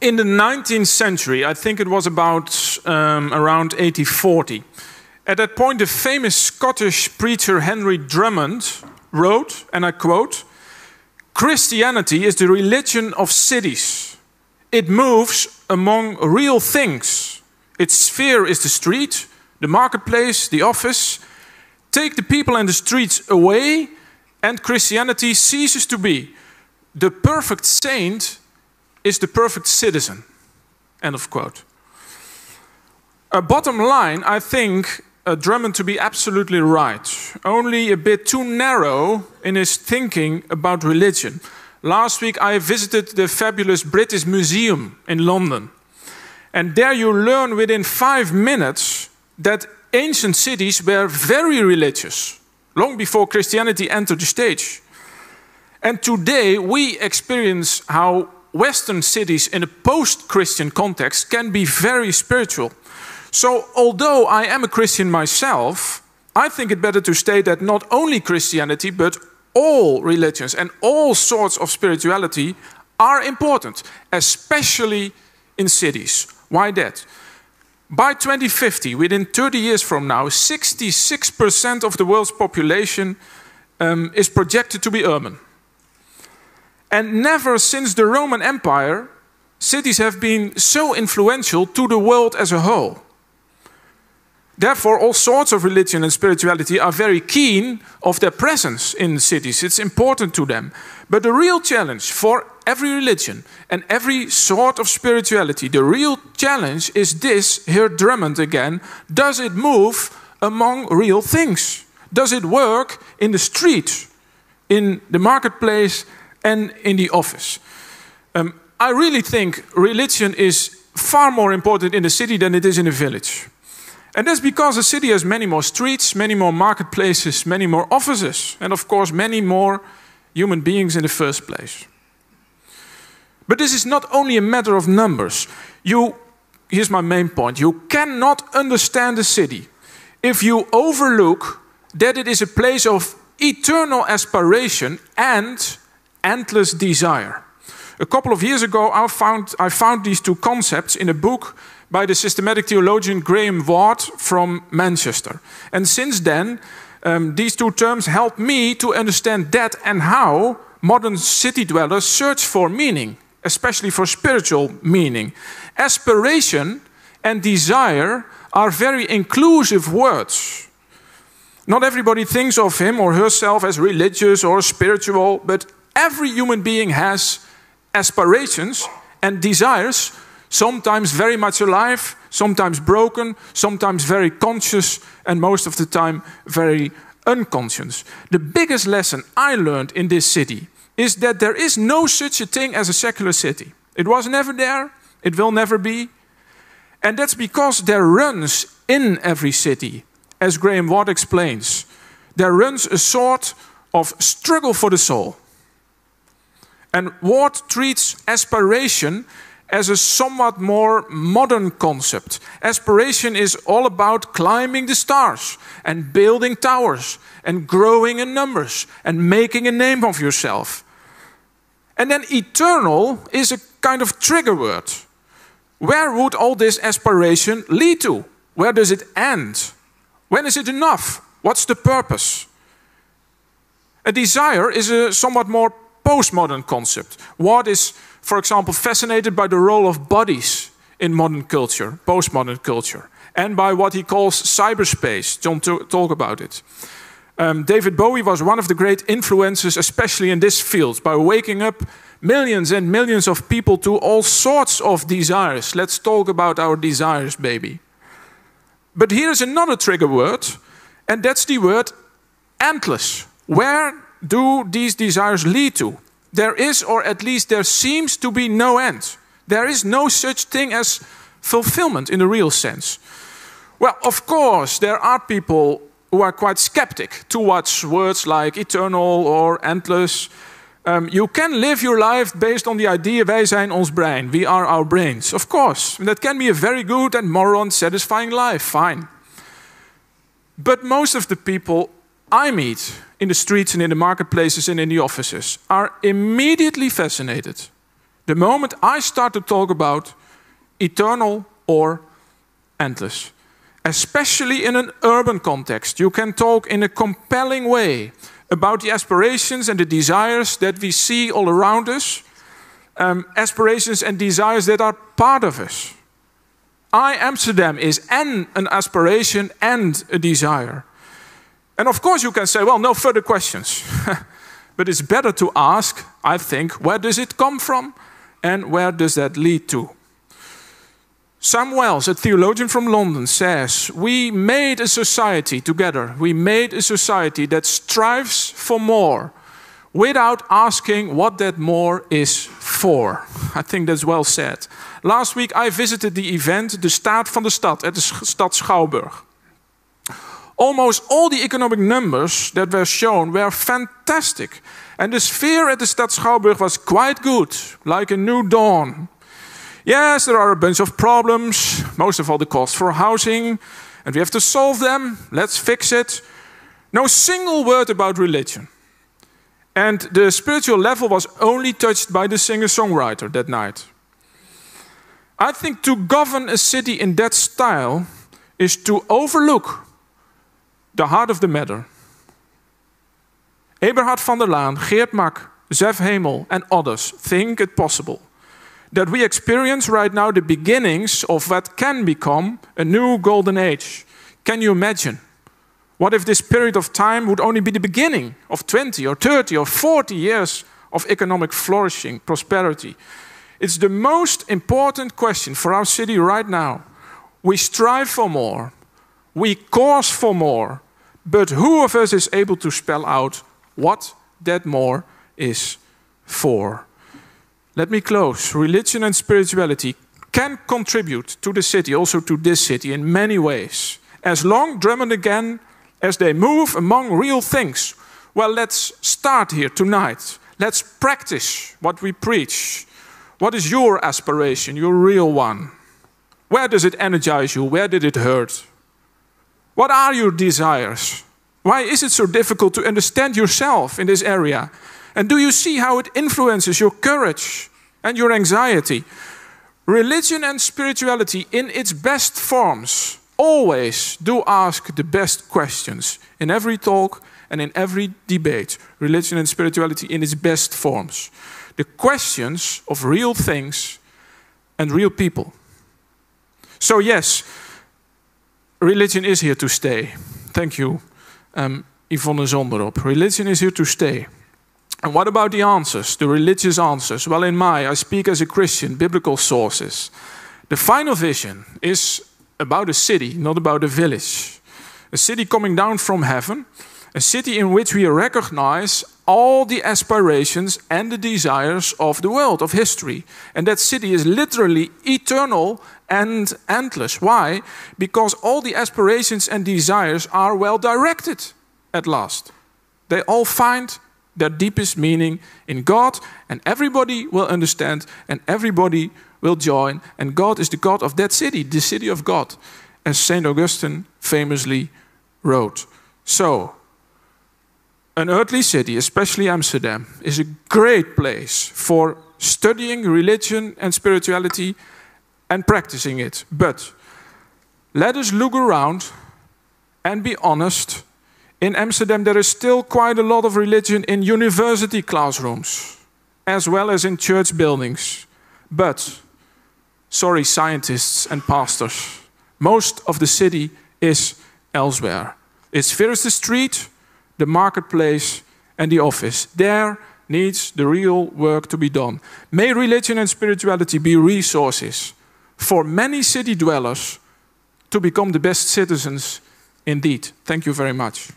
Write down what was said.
in the 19th century, I think it was about um, around 1840, at that point, the famous Scottish preacher Henry Drummond wrote, and I quote, Christianity is the religion of cities. It moves among real things. Its sphere is the street, the marketplace, the office. Take the people and the streets away, and Christianity ceases to be. The perfect saint is the perfect citizen. End of quote. A bottom line, I think uh, Drummond to be absolutely right, only a bit too narrow in his thinking about religion. Last week I visited the fabulous British Museum in London. And there you learn within five minutes that ancient cities were very religious, long before Christianity entered the stage. And today we experience how Western cities in a post Christian context can be very spiritual. So, although I am a Christian myself, I think it better to state that not only Christianity, but all religions and all sorts of spirituality are important, especially in cities. Why that? By 2050, within 30 years from now, 66% of the world's population um, is projected to be urban. And never since the Roman Empire, cities have been so influential to the world as a whole. Therefore, all sorts of religion and spirituality are very keen of their presence in cities. It's important to them. But the real challenge for every religion and every sort of spirituality, the real challenge is this here Drummond again. Does it move among real things? Does it work in the street, in the marketplace, and in the office? Um, I really think religion is far more important in the city than it is in the village. And that's because a city has many more streets, many more marketplaces, many more offices, and of course, many more human beings in the first place. But this is not only a matter of numbers. You, here's my main point you cannot understand a city if you overlook that it is a place of eternal aspiration and endless desire. A couple of years ago, I found, I found these two concepts in a book by the systematic theologian Graham Ward from Manchester. And since then, um, these two terms help me to understand that and how modern city dwellers search for meaning, especially for spiritual meaning. Aspiration and desire are very inclusive words. Not everybody thinks of him or herself as religious or spiritual, but every human being has aspirations and desires sometimes very much alive, sometimes broken, sometimes very conscious, and most of the time very unconscious. The biggest lesson I learned in this city is that there is no such a thing as a secular city. It was never there, it will never be. And that's because there runs in every city, as Graham Ward explains, there runs a sort of struggle for the soul. And Ward treats aspiration as a somewhat more modern concept. Aspiration is all about climbing the stars and building towers and growing in numbers and making a name of yourself. And then eternal is a kind of trigger word. Where would all this aspiration lead to? Where does it end? When is it enough? What's the purpose? A desire is a somewhat more postmodern concept. Ward is for example, fascinated by the role of bodies in modern culture, postmodern culture, and by what he calls cyberspace. John talk about it. Um, David Bowie was one of the great influences, especially in this field, by waking up millions and millions of people to all sorts of desires. Let's talk about our desires, baby. But here's another trigger word, and that's the word endless. Where do these desires lead to? there is, or at least there seems to be, no end. There is no such thing as fulfillment in the real sense. Well, of course, there are people who are quite skeptic towards words like eternal or endless. Um, you can live your life based on the idea wij zijn ons brein. We are our brains. Of course, that can be a very good and moral and satisfying life. Fine. But most of the people I meet in the streets and in the marketplaces and in the offices are immediately fascinated The moment I start to talk about eternal or endless, especially in an urban context, you can talk in a compelling way about the aspirations and the desires that we see all around us, um, aspirations and desires that are part of us. I Amsterdam is and an aspiration and a desire. And of course, you can say, well, no further questions. but it's better to ask, I think, where does it come from and where does that lead to? Sam Wells, a theologian from London, says, We made a society together, we made a society that strives for more without asking what that more is for. I think that's well said. Last week I visited the event, the Staat van de Stad, at the Stad Schouwburg. Almost all the economic numbers that were shown were fantastic. And the sphere at the Stad Schouwburg was quite good, like a new dawn. Yes, there are a bunch of problems, most of all the cost for housing, and we have to solve them. Let's fix it. No single word about religion. And the spiritual level was only touched by the singer songwriter that night. I think to govern a city in that style is to overlook the heart of the matter. Eberhard van der Laan, Geert Mak, Zef Hemel, and others think it possible that we experience right now the beginnings of what can become a new golden age. Can you imagine? What if this period of time would only be the beginning of 20 or 30 or 40 years of economic flourishing, prosperity? It's the most important question for our city right now. We strive for more, we course for more, but who of us is able to spell out what that more is for? Let me close. Religion and spirituality can contribute to the city, also to this city, in many ways. As long, Drummond again, as they move among real things. Well, let's start here tonight. Let's practice what we preach. What is your aspiration, your real one? Where does it energize you? Where did it hurt? What are your desires? Why is it so difficult to understand yourself in this area? And do you see how it influences your courage and your anxiety? Religion and spirituality, in its best forms, always do ask the best questions in every talk and in every debate. Religion and spirituality, in its best forms. The questions of real things and real people. So, yes, religion is here to stay. Thank you, um, Yvonne Zonderop. Religion is here to stay. And what about the answers, the religious answers? Well, in my, I speak as a Christian, biblical sources. The final vision is about a city, not about a village. A city coming down from heaven, a city in which we recognize all the aspirations and the desires of the world, of history. And that city is literally eternal and endless. Why? Because all the aspirations and desires are well directed at last. They all find their deepest meaning in God, and everybody will understand, and everybody will join. And God is the God of that city, the city of God, as St. Augustine famously wrote. So, an earthly city, especially Amsterdam, is a great place for studying religion and spirituality and practicing it. But let us look around and be honest. In Amsterdam, there is still quite a lot of religion in university classrooms, as well as in church buildings. But, sorry, scientists and pastors, most of the city is elsewhere. It's first the street, the marketplace, and the office. There needs the real work to be done. May religion and spirituality be resources for many city dwellers to become the best citizens indeed. Thank you very much.